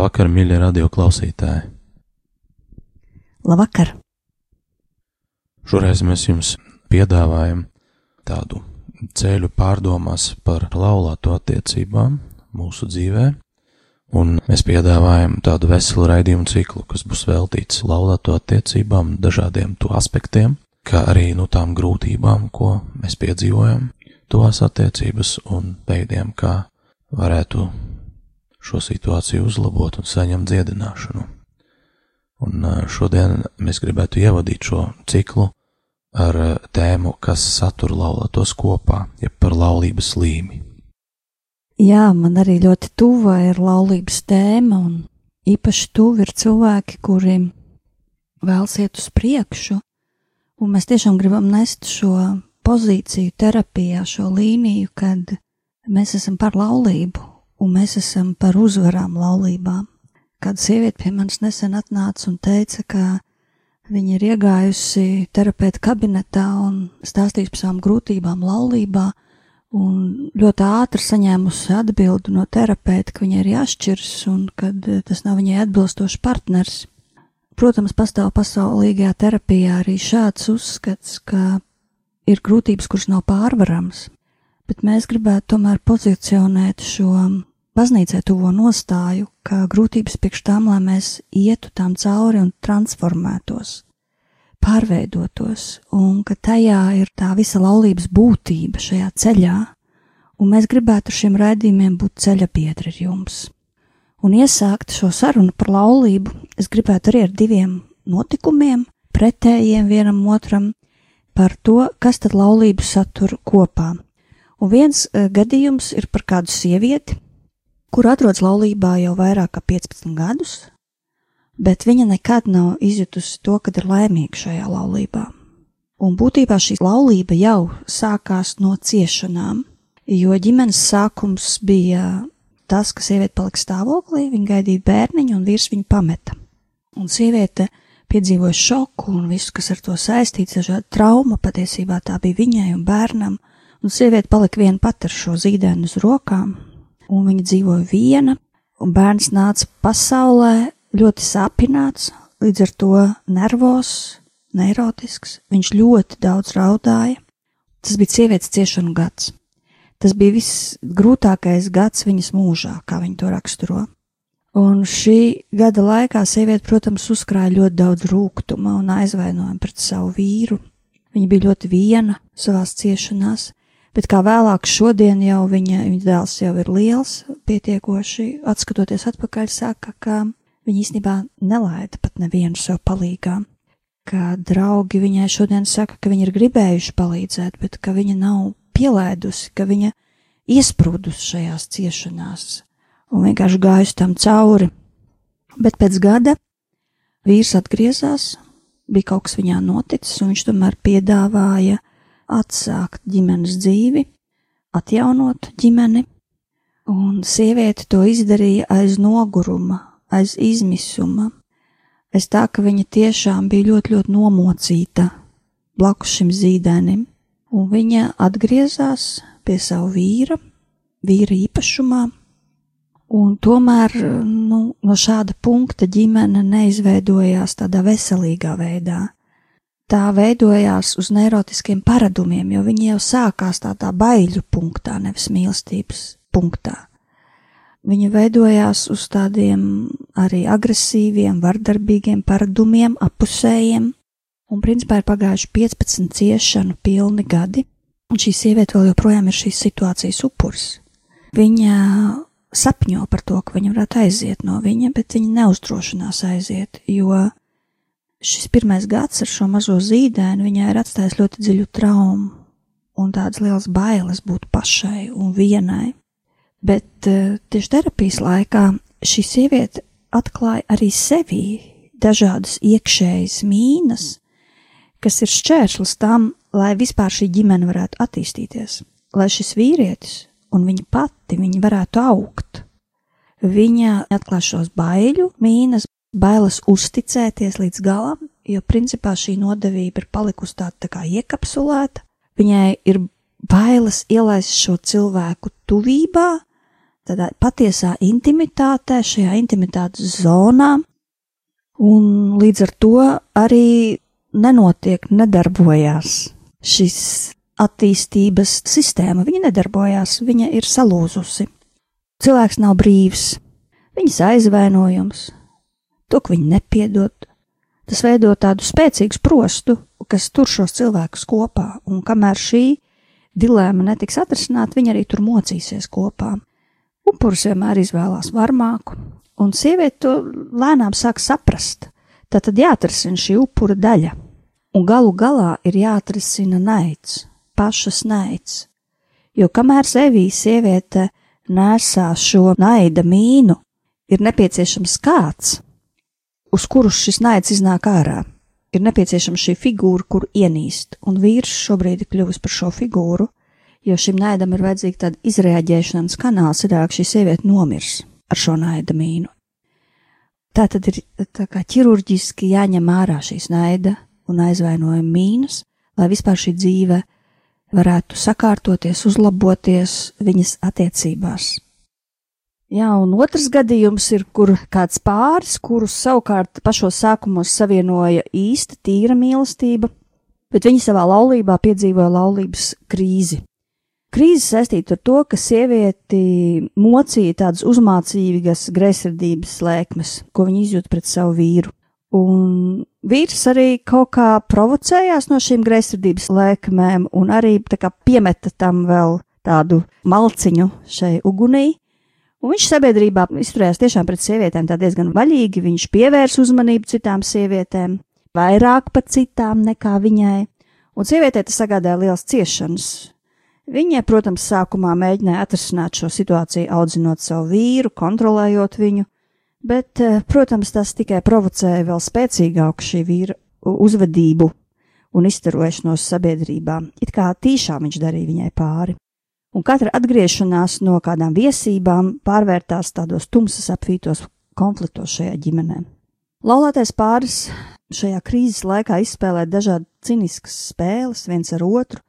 Labvakar, mīļie radio klausītāji! Labvakar! Šoreiz mēs jums piedāvājam tādu ceļu pārdomās par laulāto attiecībām mūsu dzīvē, un mēs piedāvājam tādu veselu raidījumu ciklu, kas būs veltīts laulāto attiecībām, dažādiem to aspektiem, kā arī no nu, tām grūtībām, ko mēs piedzīvojam, tos attiecības un veidiem, kā varētu šo situāciju uzlabot un saņemt dziedināšanu. Un šodien mēs gribētu ievadīt šo ciklu ar tēmu, kas satur laulātos kopā, jeb par laulības līmi. Jā, man arī ļoti tuva ir laulības tēma, un īpaši tuvi ir cilvēki, kuriem vēlas iet uz priekšu, un mēs tiešām gribam nest šo pozīciju terapijā, šo līniju, kad mēs esam par laulību, un mēs esam par uzvarām laulībām. Kāda sieviete pie manis nesen atnāca un teica, ka viņa ir iegājusi terapeita kabinetā un stāstījusi par savām grūtībām laulībā, un ļoti ātri saņēmusi atbildi no terapeita, ka viņai ir jāšķiras un ka tas nav viņai atbilstošs partners. Protams, pastāv pasaulīgajā terapijā arī šāds uzskats, ka ir grūtības, kuras nav pārvaramas, bet mēs gribētu tomēr pozicionēt šo baznīcai tuvo nostāju, ka grūtības priekš tām, lai mēs ietu tām cauri un transformētos, pārveidotos, un ka tajā ir tā visa laulības būtība šajā ceļā, un mēs gribētu šiem raidījumiem būt ceļa biedri ar jums. Un iesākt šo sarunu par laulību, es gribētu arī ar diviem notikumiem, pretējiem vienam otram, par to, kas tad laulību satur kopā. Un viens uh, gadījums ir par kādu sievieti, kur atrodas laulībā jau vairāk kā 15 gadus, bet viņa nekad nav izjutusi to, kad ir laimīga šajā laulībā. Un būtībā šī laulība jau sākās no ciešanām, jo ģimenes sākums bija tas, ka sieviete palika stāvoklī, viņa gaidīja bērniņu un vīrs viņu pameta. Un sieviete piedzīvoja šoku un visu, kas ar to saistīts, dažādi trauma patiesībā tā bija viņai un bērnam, un sieviete palika viena pat ar šo zīdēnu uz rokām, un viņa dzīvoja viena, un bērns nāca pasaulē ļoti sapināts, līdz ar to nervos, neirotisks, viņš ļoti daudz raudāja. Tas bija sievietes ciešanu gads. Tas bija visgrūtākais gads viņas mūžā, kā viņa to raksturo. Un šī gada laikā sieviete, protams, uzkrāja ļoti daudz rūkuma un aizvainojumu pret savu vīru. Viņa bija ļoti viena savās ciešanās, bet kā vēlāk šodien jau viņa, viņa dēls jau ir liels, pietiekoši, atskatoties atpakaļ, saka, ka viņa īstenībā nelaida pat nevienu sev palīgā, ka draugi viņai šodien saka, ka viņi ir gribējuši palīdzēt, bet ka viņa nav pielēdusi, ka viņa iesprūdus šajās ciešanās un vienkārši gājusi tam cauri. Bet pēc gada vīrs atgriezās, bija kaut kas viņā noticis, un viņš tomēr piedāvāja atsākt ģimenes dzīvi, atjaunot ģimeni, un sieviete to izdarīja aiz noguruma, aiz izmisuma. Es tā, ka viņa tiešām bija ļoti, ļoti nomocīta blakus šim zīdainim, un viņa atgriezās pie savu vīra, vīra īpašumā, un tomēr nu, no šāda punkta ģimene neizveidojās tādā veselīgā veidā tā veidojās uz neirotiskiem paradumiem, jo viņi jau sākās tādā baiļu punktā, nevis mīlestības punktā. Viņi veidojās uz tādiem arī agresīviem, vardarbīgiem paradumiem, apusējiem, un principā ir pagājuši 15 ciešanu pilni gadi, un šī sieviete vēl joprojām ir šīs situācijas upuris. Viņa sapņo par to, ka viņa varētu aiziet no viņa, bet viņa neuzdrošinās aiziet, jo šis pirmais gads ar šo mazo zīdēnu viņai ir atstājis ļoti dziļu traumu, un tādas liels bailes būt pašai un vienai. Bet uh, tieši terapijas laikā šī sieviete atklāja arī sevī dažādas iekšējas mīnas, kas ir šķērslis tam, lai vispār šī ģimene varētu attīstīties, lai šis vīrietis un viņa pati viņa varētu augt. Viņa atklāja šos baiļu mīnas, bailes uzticēties līdz galam, jo principā šī nodevība ir palikusi tāda tā kā iekapsulēta. Viņai ir bailes ielaist šo cilvēku tuvībā, tādā patiesā intimitātē, šajā intimitātes zonā, un līdz ar to arī nenotiek, nedarbojās šis attīstības sistēma. Viņa nedarbojās, viņa ir salūzusi. Cilvēks nav brīvs, viņas aizvainojums, to, ka viņi nepiedod, tas veido tādu spēcīgu sprostu, kas tur šos cilvēkus kopā, un kamēr šī dilēma netiks atrisināta, viņi arī tur mocīsies kopā. Upuris vienmēr izvēlās varmāku, un sieviete to lēnām sāk saprast. Tā tad jāatrisina šī upura daļa, un galu galā ir jāatrisina naids, pašas naids. Jo kamēr sevī sieviete nesā šo naida mīnu, ir nepieciešams kāds, uz kurus šis naids iznāk ārā. Ir nepieciešama šī figūra, kur ienīst, un vīrs šobrīd ir kļuvis par šo figūru, jo šim naidam ir vajadzīga tāda izrēģēšanas kanāls, ir šī sieviete nomirs ar šo naida mīnu. Tā tad ir tā kā ķirurģiski jāņem ārā šīs naida un aizvainojuma mīnas, lai vispār šī dzīve varētu sakārtoties, uzlaboties viņas attiecībās. Jā, un otrs gadījums ir, kur kāds pāris, kurus savukārt pašos sākumos savienoja īsta, tīra mīlestība, bet viņi savā laulībā piedzīvoja laulības krīzi. Krīze saistīta ar to, ka sievieti mocīja tādas uzmācīgas greizsirdības lēkmes, ko viņa izjūt pret savu vīru. Un vīrs arī kaut kā provocējās no šīm greizsirdības lēkmēm un arī piemeta tam vēl tādu malciņu šai ugunī, Un viņš sabiedrībā izturējās tiešām pret sievietēm tā diezgan vaļīgi, viņš pievērs uzmanību citām sievietēm, vairāk pat citām nekā viņai, un sievietē tas sagādāja liels ciešanas. Viņa, protams, sākumā mēģināja atrisināt šo situāciju, audzinot savu vīru, kontrolējot viņu, bet, eh, protams, tas tikai provocēja vēl spēcīgāku šī vīra uzvedību un iztarošanos sabiedrībā, it kā tīšām viņš darīja viņai pāri un katra atgriešanās no kādām viesībām pārvērtās tādos tumsas apvītos konfliktos šajā ģimenē. Laulātais pāris šajā krīzes laikā izspēlē dažādi ciniskas spēles viens ar otru,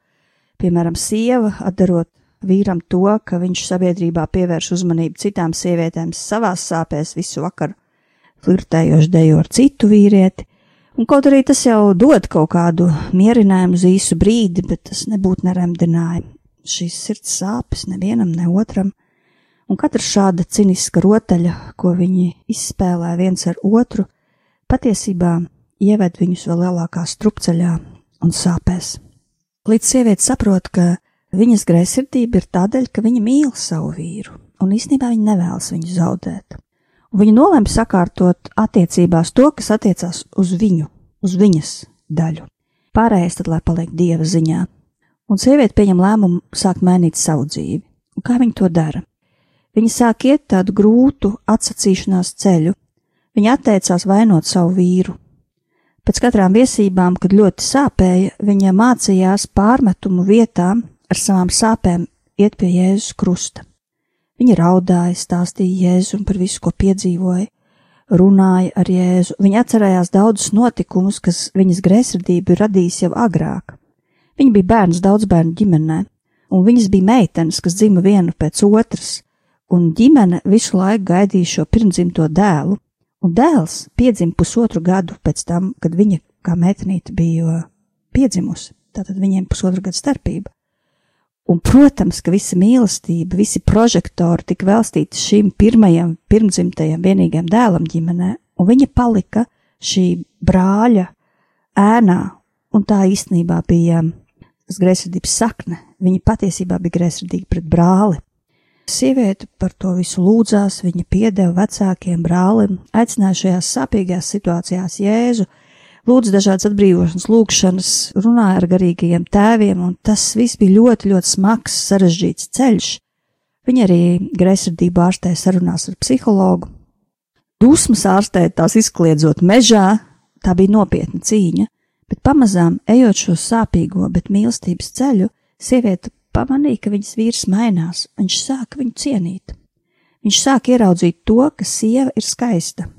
piemēram, sieva atdarot vīram to, ka viņš sabiedrībā pievērš uzmanību citām sievietēm savās sāpēs visu vakaru, flirtējoši dejo ar citu vīrieti, un kaut arī tas jau dod kaut kādu mierinājumu uz īsu brīdi, bet tas nebūtu neremdināja šīs sirds sāpes nevienam, ne otram, un katra šāda ciniska rotaļa, ko viņi izspēlē viens ar otru, patiesībā ieved viņus vēl lielākā strupceļā un sāpēs. Līdz sieviete saprot, ka viņas greizsirdība ir tādēļ, ka viņa mīl savu vīru, un īstenībā viņa nevēlas viņu zaudēt. Un viņa nolēma sakārtot attiecībās to, kas attiecās uz viņu, uz viņas daļu. Pārējais tad, lai paliek dieva ziņā, un sieviete pieņem lēmumu sākt mainīt savu dzīvi. Un kā viņa to dara? Viņa sāk iet tādu grūtu atsacīšanās ceļu. Viņa atteicās vainot savu vīru. Pēc katrām viesībām, kad ļoti sāpēja, viņa mācījās pārmetumu vietām ar savām sāpēm iet pie Jēzus krusta. Viņa raudāja, stāstīja Jēzu par visu, ko piedzīvoja, runāja ar Jēzu. Viņa atcerējās daudzus notikumus, kas viņas greizsirdību ir radījis jau agrāk. Viņa bija bērns daudz bērnu ģimenē, un viņas bija meitenes, kas dzima viena pēc otras, un ģimene visu laiku gaidīja šo pirmdzimto dēlu, un dēls piedzima pusotru gadu pēc tam, kad viņa kā meitenīte bija piedzimusi, tātad viņiem pusotru gadu starpība. Un, protams, ka visa mīlestība, visi prožektori tika velstīti šim pirmajam, pirmdzimtajam, vienīgajam dēlam ģimenē, un viņa palika šī brāļa ēnā, un tā īstenībā bija tas greizsirdības sakne. Viņa patiesībā bija greizsirdīga pret brāli. Sieviete par to visu lūdzās, viņa piedeva vecākiem brālim, aicināja šajās sāpīgās situācijās Jēzu, lūdzu dažādas atbrīvošanas, lūgšanas, runāja ar garīgajiem tēviem, un tas viss bija ļoti, ļoti smags, sarežģīts ceļš. Viņa arī greizsirdību ārstēja sarunās ar psihologu. Dusmas ārstēt tās izkliedzot mežā, tā bija nopietna cīņa, bet pamazām ejot šo sāpīgo, bet mīlestības ceļu, sieviete pamanīja, ka viņas vīrs mainās, viņš sāka viņu cienīt. Viņš sāk ieraudzīt to, ka sieva ir skaista,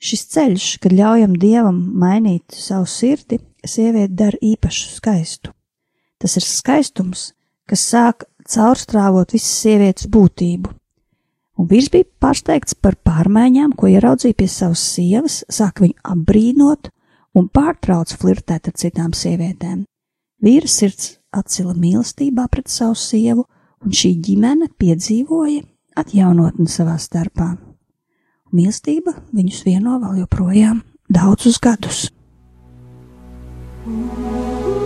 Šis ceļš, kad ļaujam dievam mainīt savu sirdi, sievieti dara īpašu skaistu. Tas ir skaistums, kas sāk caurstrāvot visas sievietes būtību. Un vīrs bija pārsteigts par pārmaiņām, ko ieraudzīja pie savas sievas, sāk viņu apbrīnot un pārtrauc flirtēt ar citām sievietēm. Vīra sirds atcila mīlestībā pret savu sievu, un šī ģimene piedzīvoja atjaunotni savā starpā. Mīlestība viņus vieno vēl joprojām daudzus gadus. Jā,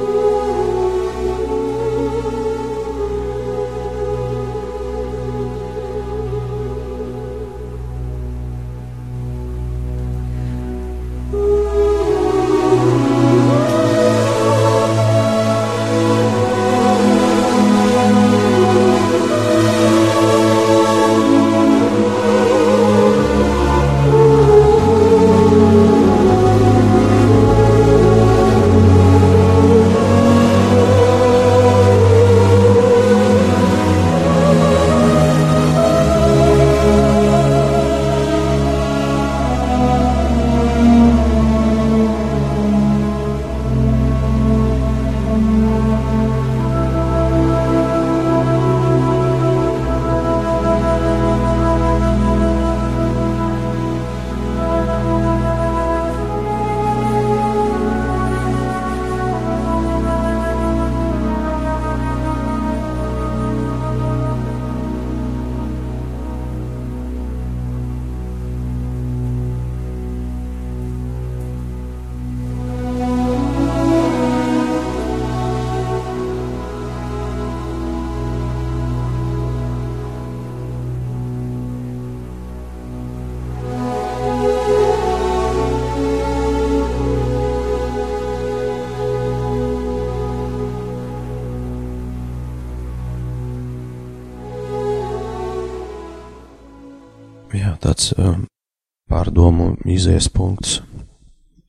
izies punkts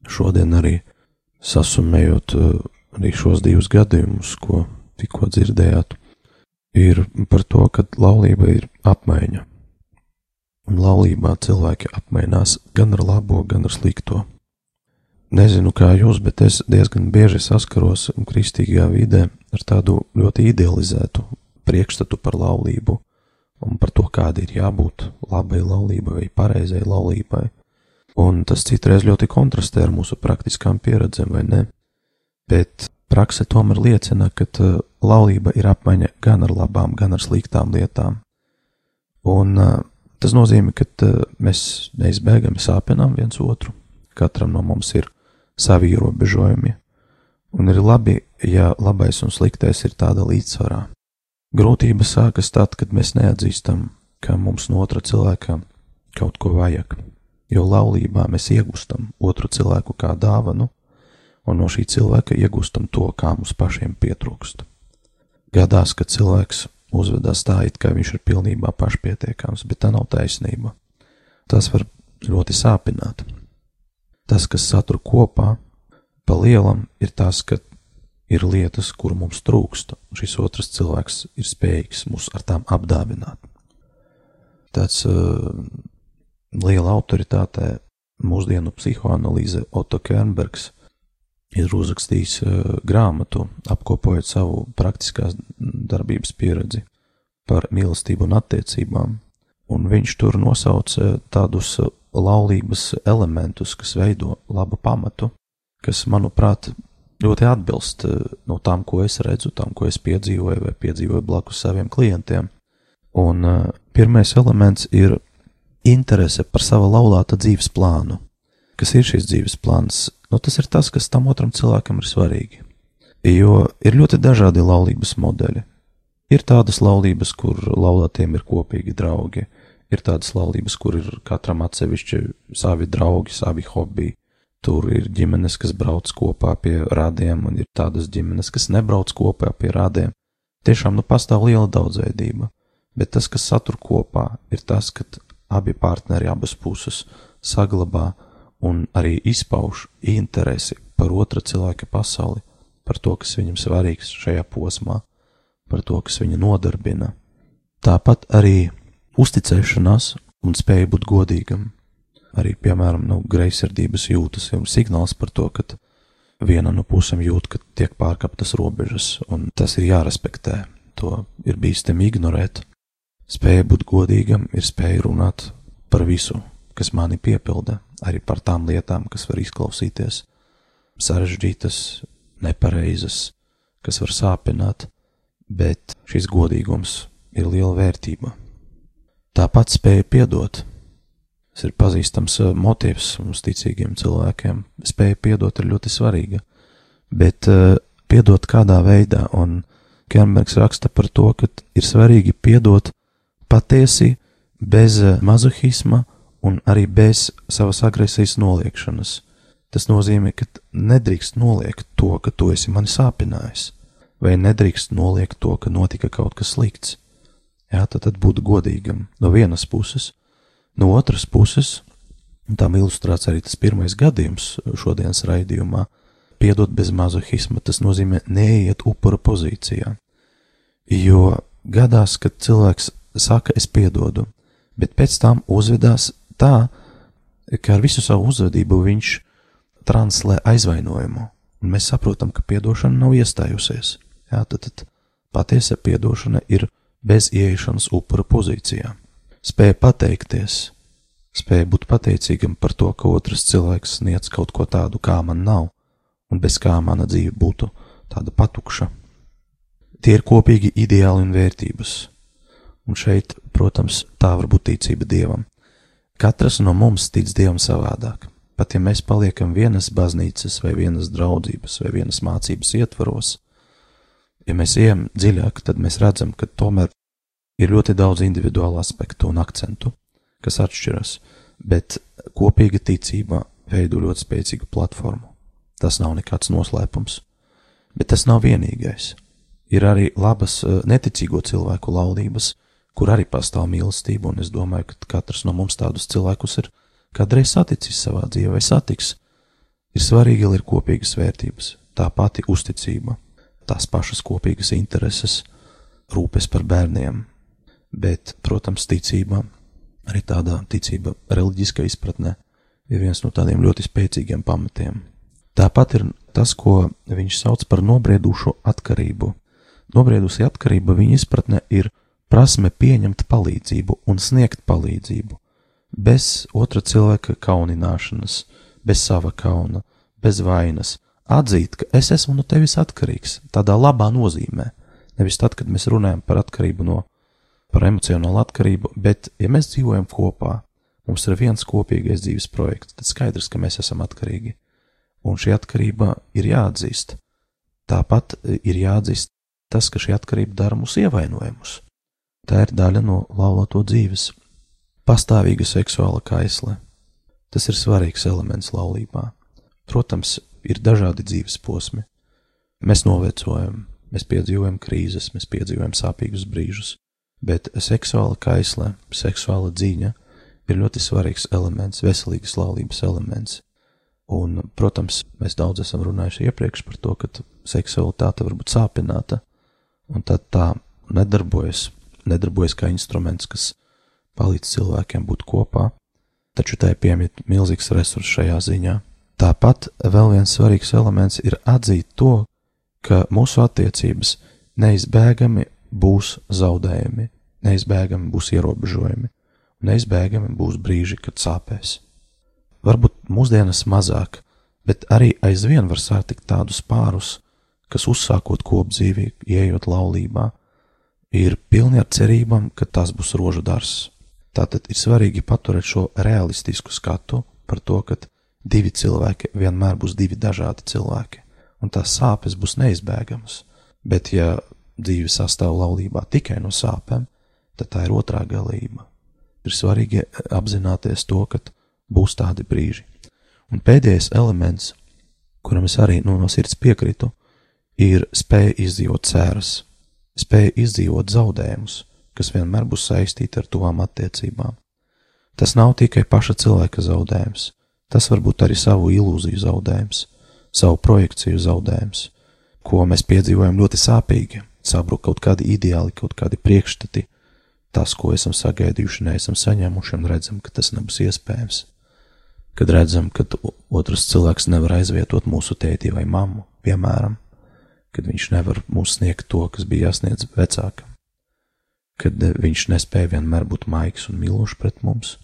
šodien arī sasumējot uh, arī šos divus gadījumus, ko tikko dzirdējāt, ir par to, ka laulība ir apmaiņa. Un laulībā cilvēki apmainās gan ar labo, gan ar slikto. Nezinu, kā jūs, bet es diezgan bieži saskaros kristīgajā vidē ar tādu ļoti idealizētu priekšstatu par laulību un par to, kāda ir jābūt labai laulībai vai pareizai laulībai. Un tas citreiz ļoti kontrastē ar mūsu praktiskām pieredzēm, vai ne? Bet prakse tomēr liecina, ka uh, laulība ir apmaiņa gan ar labām, gan ar sliktām lietām. Un uh, tas nozīmē, ka uh, mēs neizbēgami sāpinām viens otru, katram no mums ir savi ierobežojumi, un ir labi, ja labais un sliktais ir tāda līdzsvarā. Grūtības sākas tad, kad mēs neatzīstam, ka mums no otra cilvēka kaut ko vajag, jo laulībā mēs iegūstam otru cilvēku kā dāvanu, un no šī cilvēka iegūstam to, kā mums pašiem pietrūkst. Gadās, ka cilvēks uzvedās tā, it kā viņš ir pilnībā pašpietiekams, bet tā nav taisnība. Tas var ļoti sāpināt. Tas, kas satur kopā, pa lielam, ir tas, ka ir lietas, kur mums trūkst, un šis otrs cilvēks ir spējīgs mūs ar tām apdāvināt. Tāds uh, liela autoritāte mūsdienu psihoanalīze Otto Kernbergs ir uzrakstījis uh, grāmatu, apkopojot savu praktiskās darbības pieredzi par mīlestību un attiecībām, un viņš tur nosauca tādus laulības elementus, kas veido labu pamatu, kas, manuprāt, ļoti atbilst eh, no tām, ko es redzu, tam, ko es piedzīvoju vai piedzīvoju blakus saviem klientiem. Un pirmais elements ir interese par sava laulāta dzīves plānu. Kas ir šis dzīves plāns? Nu, tas ir tas, kas tam otram cilvēkam ir svarīgi. Jo ir ļoti dažādi laulības modeļi. Ir tādas laulības, kur laulātiem ir kopīgi draugi, ir tādas laulības, kur ir katram atsevišķi savi draugi, savi hobiji, tur ir ģimenes, kas brauc kopā pie rādiem, un ir tādas ģimenes, kas nebrauc kopā pie rādiem. Tiešām nu pastāv liela daudzveidība, bet tas, kas satur kopā, ir tas, ka abi partneri, abas puses saglabā un arī izpauž interesi par otra cilvēka pasauli, par to, kas viņam svarīgs šajā posmā, par to, kas viņu nodarbina. Tāpat arī uzticēšanās un spēja būt godīgam. Arī, piemēram, nu, greizsirdības jūtas ir signāls par to, ka viena no pusēm jūt, ka tiek pārkāptas robežas, un tas ir jārespektē. To ir bīstami ignorēt. Spēja būt godīgam ir spēja runāt par visu, kas mani piepilda, arī par tām lietām, kas var izklausīties sarežģītas, nepareizas, kas var sāpināt, bet šis godīgums ir liela vērtība. Tāpat spēja piedot. Tas ir pazīstams motīvs mums ticīgiem cilvēkiem. Spēja piedot ir ļoti svarīga, bet uh, piedot kādā veidā, un Kernbergs raksta par to, ka ir svarīgi piedot patiesi, bez uh, mazohisma un arī bez savas agresijas noliekšanas. Tas nozīmē, ka nedrīkst noliegt to, ka tu esi mani sāpinājis, vai nedrīkst noliegt to, ka notika kaut kas slikts. Jā, tad, tad būt godīgam no vienas puses, no otras puses, un tam ilustrēts arī tas pirmais gadījums šodienas raidījumā, piedot bez mazohisma, tas nozīmē neiet upura pozīcijā. Jo gadās, kad cilvēks saka, es piedodu, bet pēc tam uzvedās tā, ka ar visu savu uzvedību viņš translē aizvainojumu, un mēs saprotam, ka piedošana nav iestājusies. Jā, tad, tad patiesa piedošana ir bez ieiešanas upura pozīcijā. Spēja pateikties, spēja būt pateicīgam par to, ka otrs cilvēks sniedz kaut ko tādu, kā man nav, un bez kā mana dzīve būtu tāda patukša. Tie ir kopīgi ideāli un vērtības. Un šeit, protams, tā var būt ticība dievam. Katrs no mums tic dievam savādāk. Pat ja mēs paliekam vienas baznīcas vai vienas draudzības vai vienas mācības ietvaros, ja mēs ejam dziļāk, tad mēs redzam, ka tomēr ir ļoti daudz individuālu aspektu un akcentu, kas atšķiras, bet kopīga ticība veido ļoti spēcīgu platformu. Tas nav nekāds noslēpums, bet tas nav vienīgais. Ir arī labas eh, neticīgo cilvēku laulības, kur arī pastāv mīlestība, un es domāju, ka katrs no mums tādus cilvēkus ir kādreiz saticis savā dzīvē satiks. Ir svarīgi, lai ir kopīgas vērtības, tā pati uzticība, tās pašas kopīgas intereses, rūpes par bērniem, bet, protams, ticība, arī tādā ticība reliģiskā izpratnē, ir viens no tādiem ļoti spēcīgiem pamatiem. Tāpat ir tas, ko viņš sauc par nobriedušo atkarību. Nobriedusi atkarība viņa izpratne ir prasme pieņemt palīdzību un sniegt palīdzību, bez otra cilvēka kaunināšanas, bez sava kauna, bez vainas, atzīt, ka es esmu no tevis atkarīgs, tādā labā nozīmē. Nevis tad, kad mēs runājam par atkarību no, par emocionālu atkarību, bet, ja mēs dzīvojam kopā, mums ir viens kopīgais dzīves projekts, tad skaidrs, ka mēs esam atkarīgi. Un šī atkarība ir jāatzīst. Tāpat ir jāatzīst tas, ka šī atkarība dara mūs ievainojumus. Tā ir daļa no laulāto dzīves. Pastāvīga seksuāla kaisle. Tas ir svarīgs elements laulībā. Protams, ir dažādi dzīves posmi. Mēs novecojam, mēs piedzīvojam krīzes, mēs piedzīvojam sāpīgus brīžus, bet seksuāla kaisle, seksuāla dzīņa ir ļoti svarīgs elements, veselīgas laulības elements. Un, protams, mēs daudz esam runājuši iepriekš par to, ka seksualitāte var būt sāpināta, un tad tā nedarbojas, nedarbojas kā instruments, kas palīdz cilvēkiem būt kopā, taču tai piemīt milzīgs resurs šajā ziņā. Tāpat vēl viens svarīgs elements ir atzīt to, ka mūsu attiecības neizbēgami būs zaudējumi, neizbēgami būs ierobežojumi, neizbēgami būs brīži, kad sāpēs. Varbūt mūsdienas mazāk, bet arī aizvien var satikt tādus pārus, kas uzsākot kopdzīvi, ieejot laulībā, ir pilni ar cerībām, ka tas būs rožu dārsts. Tātad ir svarīgi paturēt šo realistisku skatu par to, ka divi cilvēki vienmēr būs divi dažādi cilvēki, un tās sāpes būs neizbēgamas. Bet, ja dzīve sastāv laulībā tikai no sāpēm, tad tā ir otrā galība. Ir svarīgi apzināties to, ka būs tādi brīži. Un pēdējais elements, kuram es arī nu, no sirds piekritu, ir spēja izdzīvot sēras, spēja izdzīvot zaudējumus, kas vienmēr būs saistīti ar tuvām attiecībām. Tas nav tikai paša cilvēka zaudējums, tas var būt arī savu ilūziju zaudējums, savu projekciju zaudējums, ko mēs piedzīvojam ļoti sāpīgi, sabruk kaut kādi ideāli, kaut kādi priekšstati, tas, ko esam sagaidījuši, neesam saņēmuši un redzam, ka tas nebūs iespējams. Kad redzam, ka otrs cilvēks nevar aizvietot mūsu tēti vai mammu, piemēram, kad viņš nevar mums sniegt to, kas bija jāsniedz vecākam, kad viņš nespēja vienmēr būt maigs un mīlošs pret mums.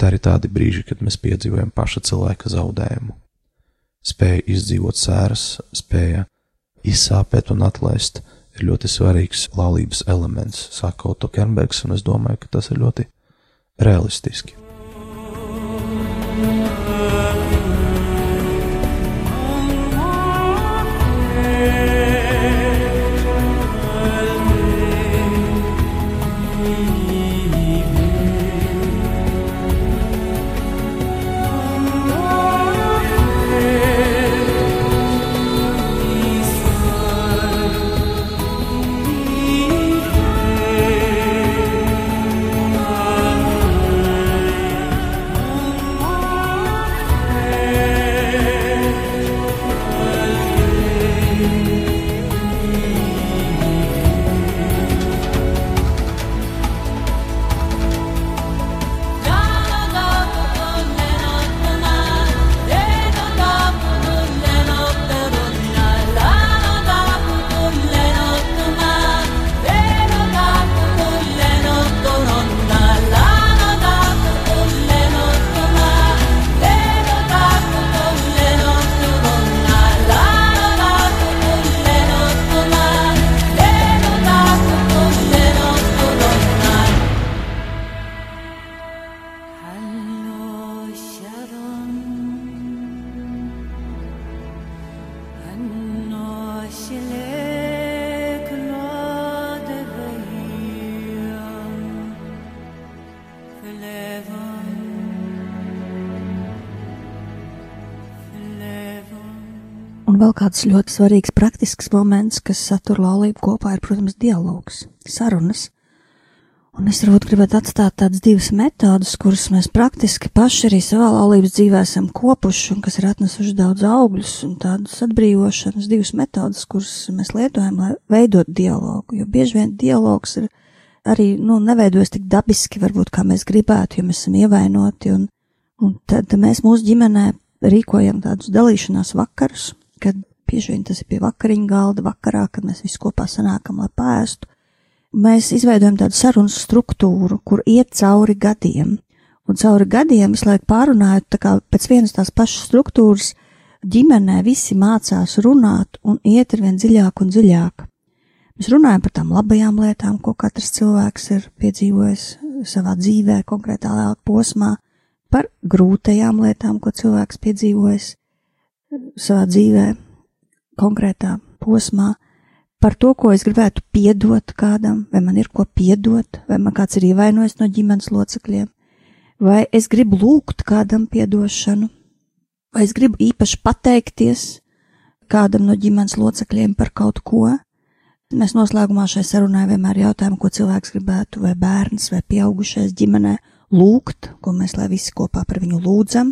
Tā ir tādi brīži, kad mēs piedzīvojam paša cilvēka zaudējumu. Spēja izdzīvot sēras, spēja izsāpēt un atlaist ir ļoti svarīgs laulības elements, saka Otto Kernbergs, un es domāju, ka tas ir ļoti realistiski. Vēl kāds ļoti svarīgs praktisks moments, kas satur laulību kopā, ir, protams, dialogs, sarunas. Un es varbūt gribētu atstāt tādas divas metodas, kuras mēs praktiski paši arī savā laulības dzīvē esam kopuši un kas ir atnesuši daudz augļus un tādas atbrīvošanas, divas metodas, kuras mēs lietojam, lai veidot dialogu, jo bieži vien dialogs ir arī, nu, neveidojas tik dabiski, varbūt, kā mēs gribētu, jo mēs esam ievainoti, un, un tad mēs mūsu ģimenē rīkojam tādus dalīšanās vakarus, kad bieži vien tas ir pie vakariņu galda, vakarā, kad mēs visi kopā sanākam, lai pēstu. Mēs izveidojam tādu sarunas struktūru, kur iet cauri gadiem, un cauri gadiem visu laiku pārunājot, tā kā pēc vienas tās pašas struktūras ģimenē visi mācās runāt un iet ar vien dziļāk un dziļāk. Mēs runājam par tām labajām lietām, ko katrs cilvēks ir piedzīvojis savā dzīvē, konkrētā laika posmā, par grūtajām lietām, ko cilvēks piedzīvojis, savā dzīvē, konkrētā posmā, par to, ko es gribētu piedot kādam, vai man ir ko piedot, vai man kāds ir ievainojis no ģimenes locekļiem, vai es gribu lūgt kādam piedošanu, vai es gribu īpaši pateikties kādam no ģimenes locekļiem par kaut ko. Mēs noslēgumā šai sarunai vienmēr jautājam, ko cilvēks gribētu, vai bērns, vai pieaugušais ģimenē lūgt, ko mēs lai visi kopā par viņu lūdzam,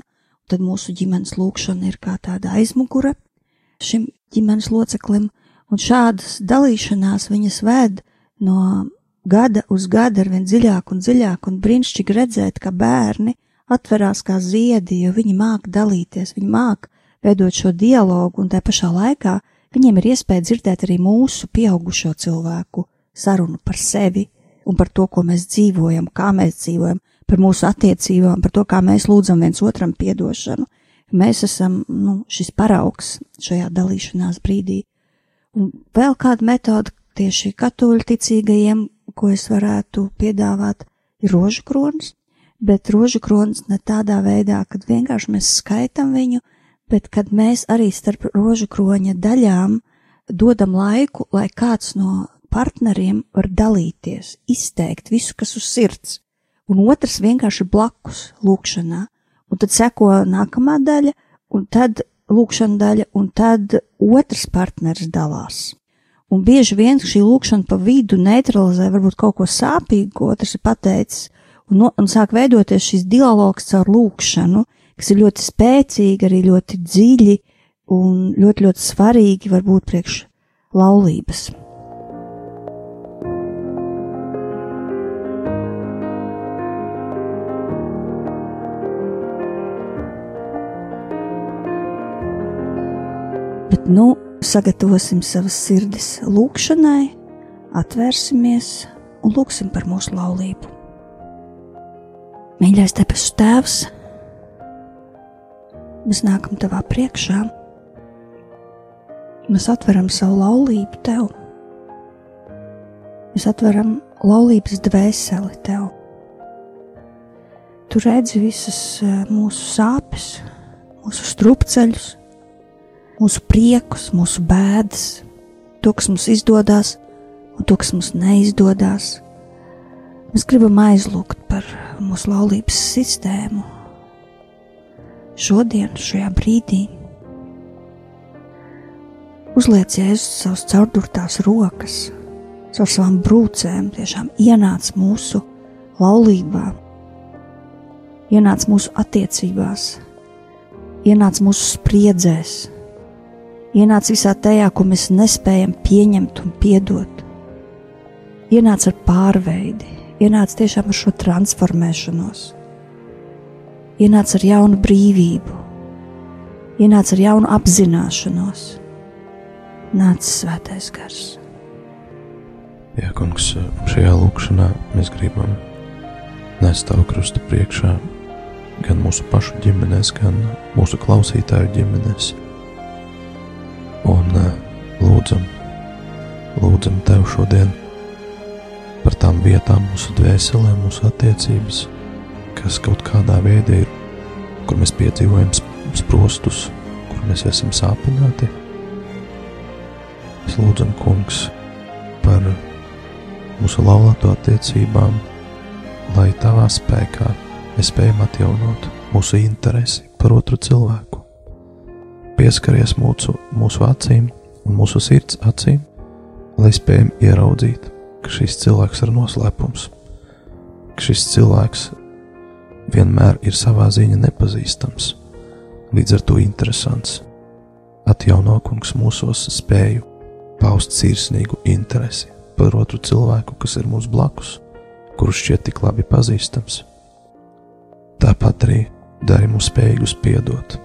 tad mūsu ģimenes lūkšana ir kā tāda aizmugure šim ģimenes loceklim, un šādas dalīšanās viņas ved no gada uz gadu ar vien dziļāk un dziļāk, un brīnišķīgi redzēt, ka bērni atverās kā ziedi, jo viņi māk dalīties, viņi māk veidot šo dialogu, un tā pašā laikā viņiem ir iespēja dzirdēt arī mūsu pieaugušo cilvēku sarunu par sevi un par to, ko mēs dzīvojam, kā mēs dzīvojam, par mūsu attiecībām, par to, kā mēs lūdzam viens otram piedošanu. Mēs esam nu, šis paraugs šajā dalīšanās brīdī. Un vēl kāda metode tieši katoļu ticīgajiem, ko es varētu piedāvāt, ir rožu kronis, bet rožu kronis ne tādā veidā, kad vienkārši mēs skaitam viņu, bet kad mēs arī starp rožu kroņa daļām dodam laiku, lai kāds no partneriem var dalīties, izteikt visu, kas uz sirds un otrs vienkārši blakus lūkšanā, un tad seko nākamā daļa, un tad lūkšana daļa, un tad otrs partneris dalās. Un bieži vien šī lūkšana pa vidu neutralizē varbūt kaut ko sāpīgu, ko otrs ir pateicis, un, no, un sāk veidoties šis dialogs caur lūkšanu, kas ir ļoti spēcīgi, arī ļoti dziļi un ļoti, ļoti svarīgi varbūt priekš laulības. Bet nu sagatavosim savas sirdis lūgšanai, atvērsimies un lūgsim par mūsu laulību. Mīļais debesu Tēvs, mēs nākam tavā priekšā, mēs atveram savu laulību tev, mēs atveram laulības dvēseli tev. Tu redzi visas eh, mūsu sāpes, mūsu strupceļus, mūsu priekus, mūsu bēdas, to, kas mums izdodas un to, kas mums neizdodas. Mēs gribam aizlūgt par mūsu laulības sistēmu šodien, šajā brīdī. Uzliec jēzus savus caurdurtās rokas, caur savām brūcēm, tiešām ienāc mūsu laulībā, ienāc mūsu attiecībās, ienāc mūsu spriedzēs ienāca visā tajā, ko mēs nespējam pieņemt un piedot. Ienāca ar pārveidi, ienāca tiešām ar šo transformēšanos, ienāca ar jaunu brīvību, ienāca ar jaunu apzināšanos. Nāca svētais gars. Jā, kungs, šajā lūkšanā mēs gribam nest tavu krustu priekšā gan mūsu pašu ģimenēs, gan mūsu klausītāju ģimenēs un eh, lūdzam, lūdzam Tev šodien par tām vietām mūsu dvēselē, mūsu attiecības, kas kaut kādā veidā ir, kur mēs piedzīvojam sprostus, kur mēs esam sāpināti. Mēs lūdzam, Kungs, par mūsu laulāto attiecībām, lai Tavā spēkā mēs spējam atjaunot mūsu interesi par otru cilvēku pieskaries mūsu, mūsu acīm un mūsu sirds acīm, lai spējam ieraudzīt, ka šis cilvēks ir noslēpums, ka šis cilvēks vienmēr ir savā ziņā nepazīstams, līdz ar to interesants. Atjauno kungs mūsos spēju paust sirsnīgu interesi par otru cilvēku, kas ir mūsu blakus, kurš šķiet tik labi pazīstams. Tāpat arī dari mums spējīgus piedot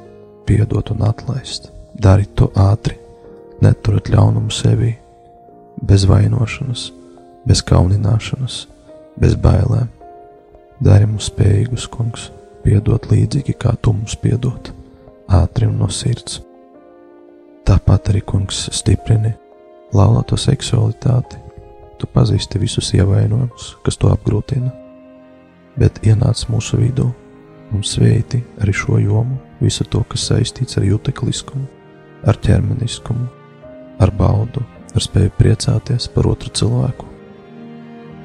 piedot un atlaist. Dari to ātri, neturat ļaunumu sevī, bez vainošanas, bez kaunināšanas, bez bailēm. Dari mums spējīgus, kungs, piedot līdzīgi kā tu mums piedod, ātri un no sirds. Tāpat arī, kungs, stiprini laulāto seksualitāti. Tu pazīsti visus ievainojumus, kas to apgrūtina, bet ienāc mūsu vidū un sveiti arī šo jomu visu to, kas saistīts ar jutekliskumu, ar ķermeniskumu, ar baudu, ar spēju priecāties par otru cilvēku.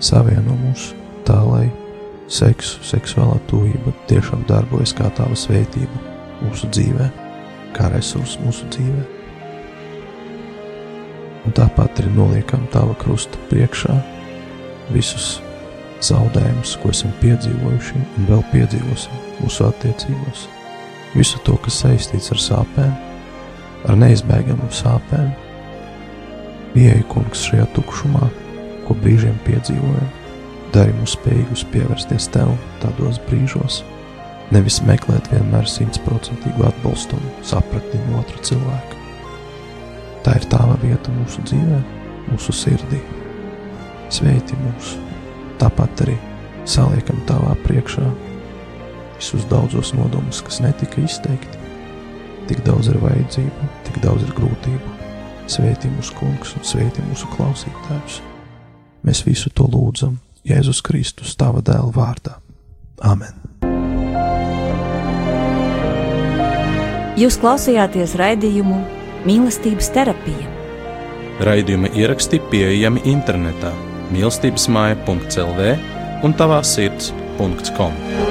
Savieno mūs tā, lai seksu, seksuālā tuvība tiešām darbojas kā tava svētība mūsu dzīvē, kā resurss mūsu dzīvē. Un tāpat arī noliekam tava krusta priekšā visus zaudējumus, ko esam piedzīvojuši un vēl piedzīvosim mūsu attiecībās visu to, kas saistīts ar sāpēm, ar neizbēgamām sāpēm. Ieej, kungs, šajā tukšumā, ko brīžiem piedzīvojam, dari mums spējīgus pievērsties tev tādos brīžos, nevis meklēt vienmēr simtprocentīgu atbalstu un sapratni no otra cilvēka. Tā ir tava vieta mūsu dzīvē, mūsu sirdī. Sveiti mūs, tāpat arī saliekam tavā priekšā visus daudzos nodomus, kas netika izteikti. Tik daudz ir vajadzību, tik daudz ir grūtību. Sveitī mūsu kungs un sveitī mūsu klausītājus. Mēs visu to lūdzam Jēzus Kristus, tava dēla vārdā. Amen! Jūs klausījāties raidījumu Mīlestības terapija. Raidījuma ieraksti pieejami internetā mīlestības māja.clv un tavā sirds.com.